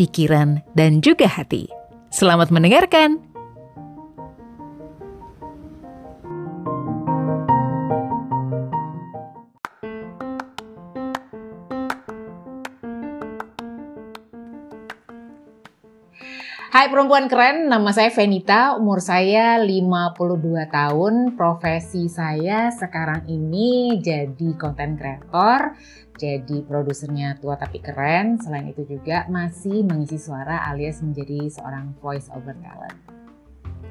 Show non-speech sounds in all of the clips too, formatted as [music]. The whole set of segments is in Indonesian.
pikiran, dan juga hati. Selamat mendengarkan! Hai perempuan keren, nama saya Venita, umur saya 52 tahun, profesi saya sekarang ini jadi konten kreator, jadi produsernya tua tapi keren, selain itu juga masih mengisi suara alias menjadi seorang voice over talent.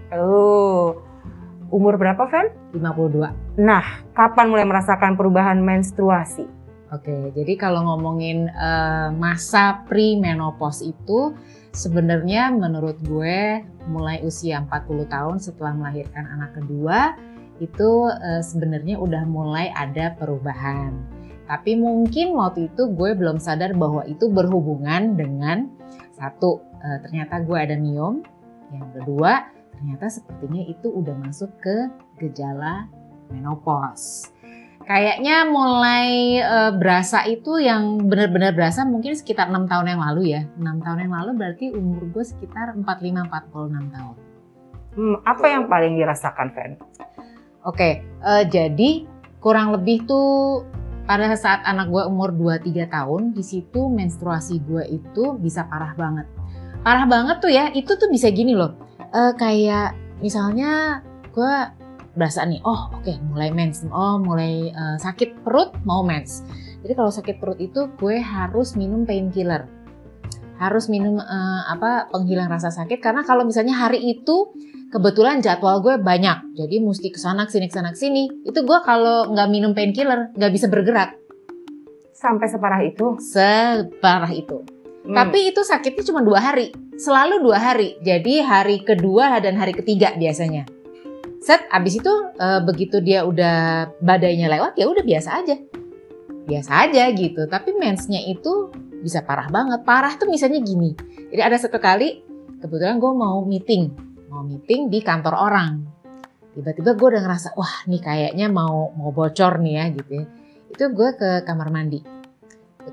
Oh, umur berapa, Ven? 52. Nah, kapan mulai merasakan perubahan menstruasi? Oke, jadi kalau ngomongin uh, masa pre-menopause itu sebenarnya menurut gue mulai usia 40 tahun setelah melahirkan anak kedua itu uh, sebenarnya udah mulai ada perubahan. Tapi mungkin waktu itu gue belum sadar bahwa itu berhubungan dengan satu uh, ternyata gue ada miom, yang kedua ternyata sepertinya itu udah masuk ke gejala menopause kayaknya mulai uh, berasa itu yang benar-benar berasa mungkin sekitar enam tahun yang lalu ya. Enam tahun yang lalu berarti umur gue sekitar 45-46 tahun. Hmm, apa yang paling dirasakan, Fen? Oke, okay, uh, eh, jadi kurang lebih tuh pada saat anak gue umur 2-3 tahun, di situ menstruasi gue itu bisa parah banget. Parah banget tuh ya, itu tuh bisa gini loh. Uh, kayak misalnya gue berasa nih, oh oke okay, mulai mens, oh mulai uh, sakit perut mau mens. Jadi kalau sakit perut itu gue harus minum painkiller, harus minum uh, apa penghilang rasa sakit karena kalau misalnya hari itu kebetulan jadwal gue banyak, jadi mesti ke sana ke sini ke sana ke sini. Itu gue kalau nggak minum painkiller nggak bisa bergerak. Sampai separah itu? Separah itu. Hmm. Tapi itu sakitnya cuma dua hari, selalu dua hari. Jadi hari kedua dan hari ketiga biasanya set abis itu uh, begitu dia udah badainya lewat ya udah biasa aja. Biasa aja gitu tapi mensnya itu bisa parah banget. Parah tuh misalnya gini jadi ada satu kali kebetulan gue mau meeting mau meeting di kantor orang. Tiba-tiba gue udah ngerasa wah nih kayaknya mau mau bocor nih ya gitu ya. Itu gue ke kamar mandi.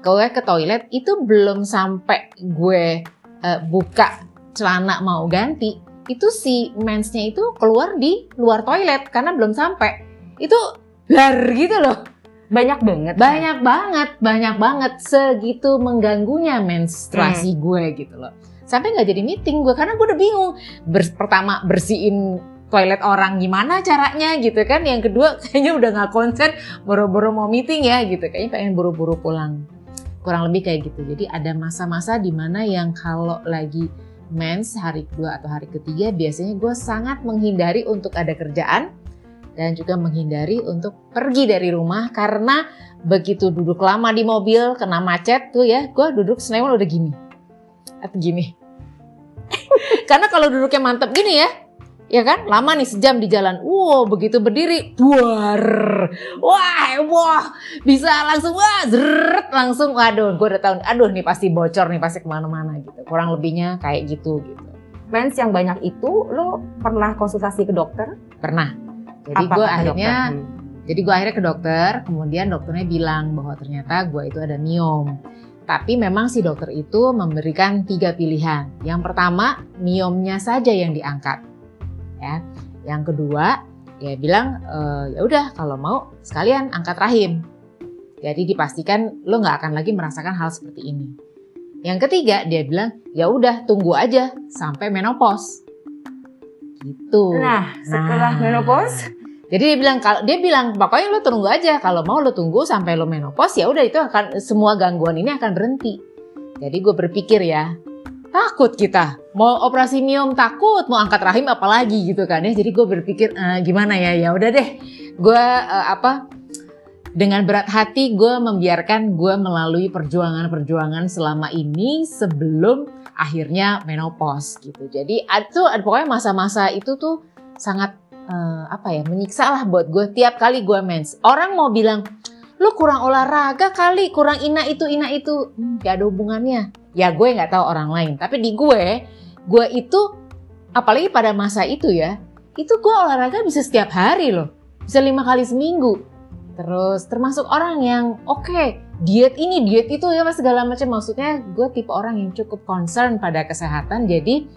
Gue ke toilet itu belum sampai gue uh, buka celana mau ganti itu si mensnya itu keluar di luar toilet karena belum sampai. Itu lar gitu loh. Banyak banget. Banyak kan? banget, banyak banget segitu mengganggunya menstruasi hmm. gue gitu loh. Sampai nggak jadi meeting gue karena gue udah bingung. Ber pertama bersihin toilet orang gimana caranya gitu kan. Yang kedua [laughs] kayaknya udah nggak konsen boro-boro mau meeting ya gitu. Kayaknya pengen buru-buru pulang. Kurang lebih kayak gitu. Jadi ada masa-masa di mana yang kalau lagi mens hari kedua atau hari ketiga biasanya gue sangat menghindari untuk ada kerjaan dan juga menghindari untuk pergi dari rumah karena begitu duduk lama di mobil kena macet tuh ya gue duduk senewan udah gini. Atau gini? [laughs] Karena kalau duduknya mantep gini ya ya kan? Lama nih sejam di jalan. Wow begitu berdiri. Duar wah wah. Bisa langsung wah zeret langsung. Waduh gue udah tahu. Aduh nih pasti bocor nih pasti ke mana-mana gitu. Kurang lebihnya kayak gitu gitu. Mens yang banyak itu lo pernah konsultasi ke dokter? Pernah. Jadi gue akhirnya hmm. jadi gue akhirnya ke dokter kemudian dokternya bilang bahwa ternyata gue itu ada miom. Tapi memang si dokter itu memberikan tiga pilihan. Yang pertama, miomnya saja yang diangkat ya. Yang kedua, dia bilang e, ya udah kalau mau sekalian angkat rahim. Jadi dipastikan lo nggak akan lagi merasakan hal seperti ini. Yang ketiga, dia bilang ya udah tunggu aja sampai menopause. Gitu. Nah, setelah nah, menopause jadi dia bilang kalau dia bilang pokoknya lo tunggu aja kalau mau lo tunggu sampai lo menopause ya udah itu akan semua gangguan ini akan berhenti. Jadi gue berpikir ya takut kita mau operasi miom takut mau angkat rahim apalagi gitu kan ya jadi gue berpikir e, gimana ya ya udah deh gue uh, apa dengan berat hati gue membiarkan gue melalui perjuangan-perjuangan selama ini sebelum akhirnya menopause gitu. Jadi itu pokoknya masa-masa itu tuh sangat uh, apa ya menyiksa lah buat gue tiap kali gue mens. Orang mau bilang lu kurang olahraga kali, kurang ina itu ina itu, hmm, gak ada hubungannya. Ya gue nggak tahu orang lain, tapi di gue, gue itu apalagi pada masa itu ya, itu gue olahraga bisa setiap hari loh, bisa lima kali seminggu. Terus termasuk orang yang oke okay, diet ini diet itu ya segala macam. Maksudnya gue tipe orang yang cukup concern pada kesehatan. Jadi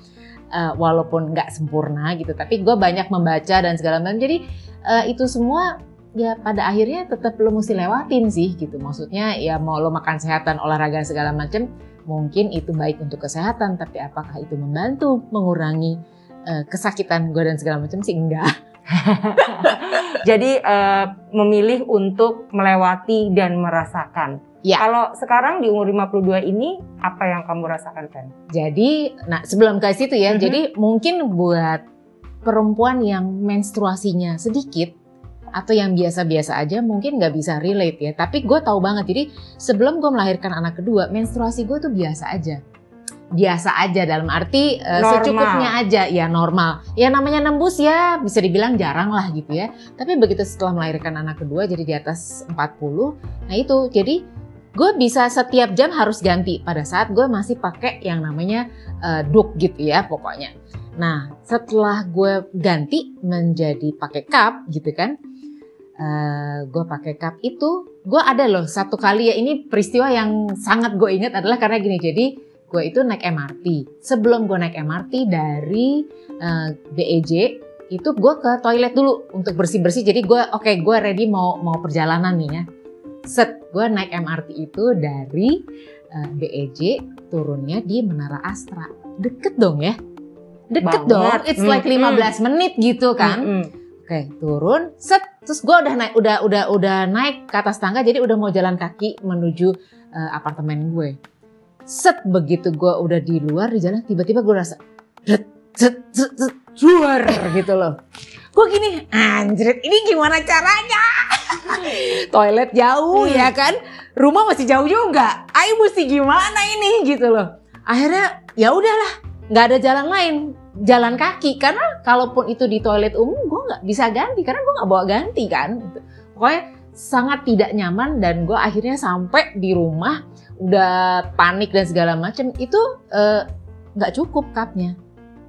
uh, walaupun nggak sempurna gitu tapi gue banyak membaca dan segala macam. Jadi uh, itu semua ya pada akhirnya tetap lo mesti lewatin sih gitu. Maksudnya ya mau lo makan sehatan, olahraga segala macam, mungkin itu baik untuk kesehatan, tapi apakah itu membantu mengurangi uh, kesakitan gue dan segala macam sih enggak. [laughs] Jadi uh, memilih untuk melewati dan merasakan. Ya. Kalau sekarang di umur 52 ini apa yang kamu rasakan kan? Jadi, nah sebelum ke situ ya, mm -hmm. jadi mungkin buat perempuan yang menstruasinya sedikit, atau yang biasa-biasa aja mungkin nggak bisa relate ya. Tapi gue tahu banget. Jadi sebelum gue melahirkan anak kedua, menstruasi gue tuh biasa aja. Biasa aja dalam arti uh, secukupnya aja ya normal. Ya namanya nembus ya bisa dibilang jarang lah gitu ya. Tapi begitu setelah melahirkan anak kedua jadi di atas 40. Nah itu jadi gue bisa setiap jam harus ganti pada saat gue masih pakai yang namanya uh, duk gitu ya pokoknya. Nah setelah gue ganti menjadi pakai cup gitu kan, uh, eh, gue pakai cup itu gue ada loh satu kali ya. Ini peristiwa yang sangat gue ingat adalah karena gini jadi gue itu naik MRT sebelum gue naik MRT dari uh, eh, BEJ itu gue ke toilet dulu untuk bersih bersih jadi gue oke okay, gue ready mau mau perjalanan nih ya. Set gue naik MRT itu dari uh, eh, BEJ turunnya di Menara Astra. Deket dong ya? Deket Banget. dong it's like 15 hmm. menit gitu kan? Hmm, hmm Oke, turun, set, terus gue udah naik, udah udah udah naik ke atas tangga, jadi udah mau jalan kaki menuju uh, apartemen gue. Set, begitu gue udah di luar di jalan, tiba-tiba gue rasa, set, set, set, set, luar gitu loh. Gue gini, anjrit, ini gimana caranya? [laughs] Toilet jauh hmm. ya kan, rumah masih jauh juga. Ayo mesti gimana ini gitu loh. Akhirnya ya udahlah, nggak ada jalan lain jalan kaki karena kalaupun itu di toilet umum nggak bisa ganti karena gue nggak bawa ganti kan. Pokoknya sangat tidak nyaman dan gue akhirnya sampai di rumah udah panik dan segala macam itu eh, nggak uh, cukup cupnya.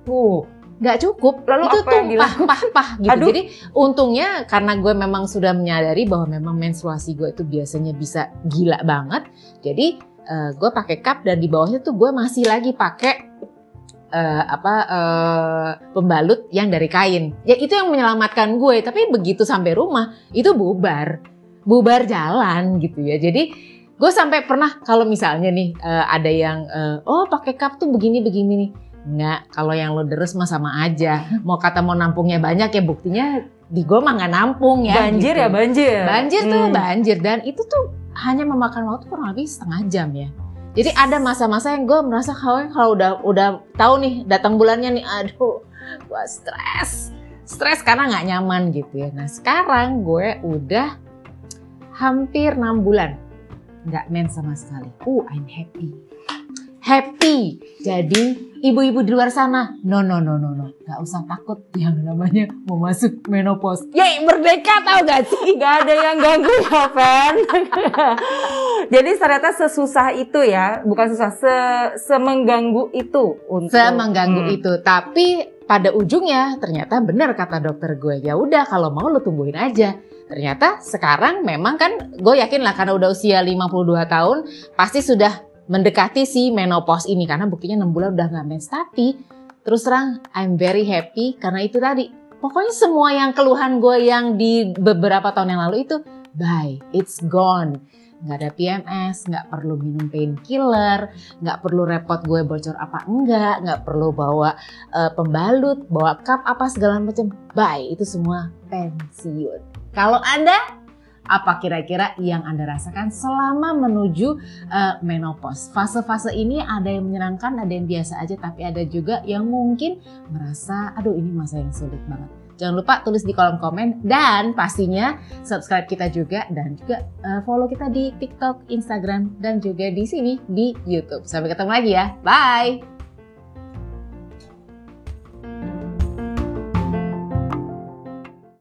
Uh nggak cukup. Lalu itu tumpah pah pah gitu. Aduh. jadi untungnya karena gue memang sudah menyadari bahwa memang menstruasi gue itu biasanya bisa gila banget jadi uh, gue pakai cup dan di bawahnya tuh gue masih lagi pakai uh, apa uh, pembalut yang dari kain. Ya itu yang menyelamatkan gue. Tapi begitu sampai rumah itu bubar, bubar jalan gitu ya. Jadi gue sampai pernah kalau misalnya nih uh, ada yang uh, oh pakai cup tuh begini begini nih. Enggak, kalau yang lo deres mah sama aja. Mau kata mau nampungnya banyak ya buktinya di gue mah nggak nampung ya. Banjir gitu. ya banjir. Banjir tuh hmm. banjir dan itu tuh hanya memakan waktu kurang lebih setengah jam ya. Jadi ada masa-masa yang gue merasa kalau kalau udah udah tahu nih datang bulannya nih, aduh, gue stres, stres karena nggak nyaman gitu ya. Nah sekarang gue udah hampir enam bulan nggak men sama sekali. Uh, I'm happy happy. Jadi ibu-ibu di luar sana, no no no no no, nggak usah takut yang namanya mau masuk menopause. Yay merdeka tau gak sih? Gak ada yang ganggu ya Fen. [laughs] Jadi ternyata sesusah itu ya, bukan susah, se semengganggu itu untuk. Semengganggu hmm. itu, tapi pada ujungnya ternyata benar kata dokter gue ya udah kalau mau lo tungguin aja. Ternyata sekarang memang kan gue yakin lah karena udah usia 52 tahun pasti sudah mendekati si menopause ini. Karena buktinya 6 bulan udah nggak mens tapi terus terang I'm very happy karena itu tadi. Pokoknya semua yang keluhan gue yang di beberapa tahun yang lalu itu bye it's gone nggak ada PMS, nggak perlu minum painkiller, nggak perlu repot gue bocor apa enggak, nggak perlu bawa uh, pembalut, bawa cup apa segala macam. Bye, itu semua pensiun. Kalau Anda apa kira-kira yang Anda rasakan selama menuju uh, menopause? Fase-fase ini ada yang menyenangkan, ada yang biasa aja, tapi ada juga yang mungkin merasa, aduh ini masa yang sulit banget. Jangan lupa tulis di kolom komen dan pastinya subscribe kita juga dan juga uh, follow kita di TikTok, Instagram dan juga di sini di YouTube. Sampai ketemu lagi ya. Bye.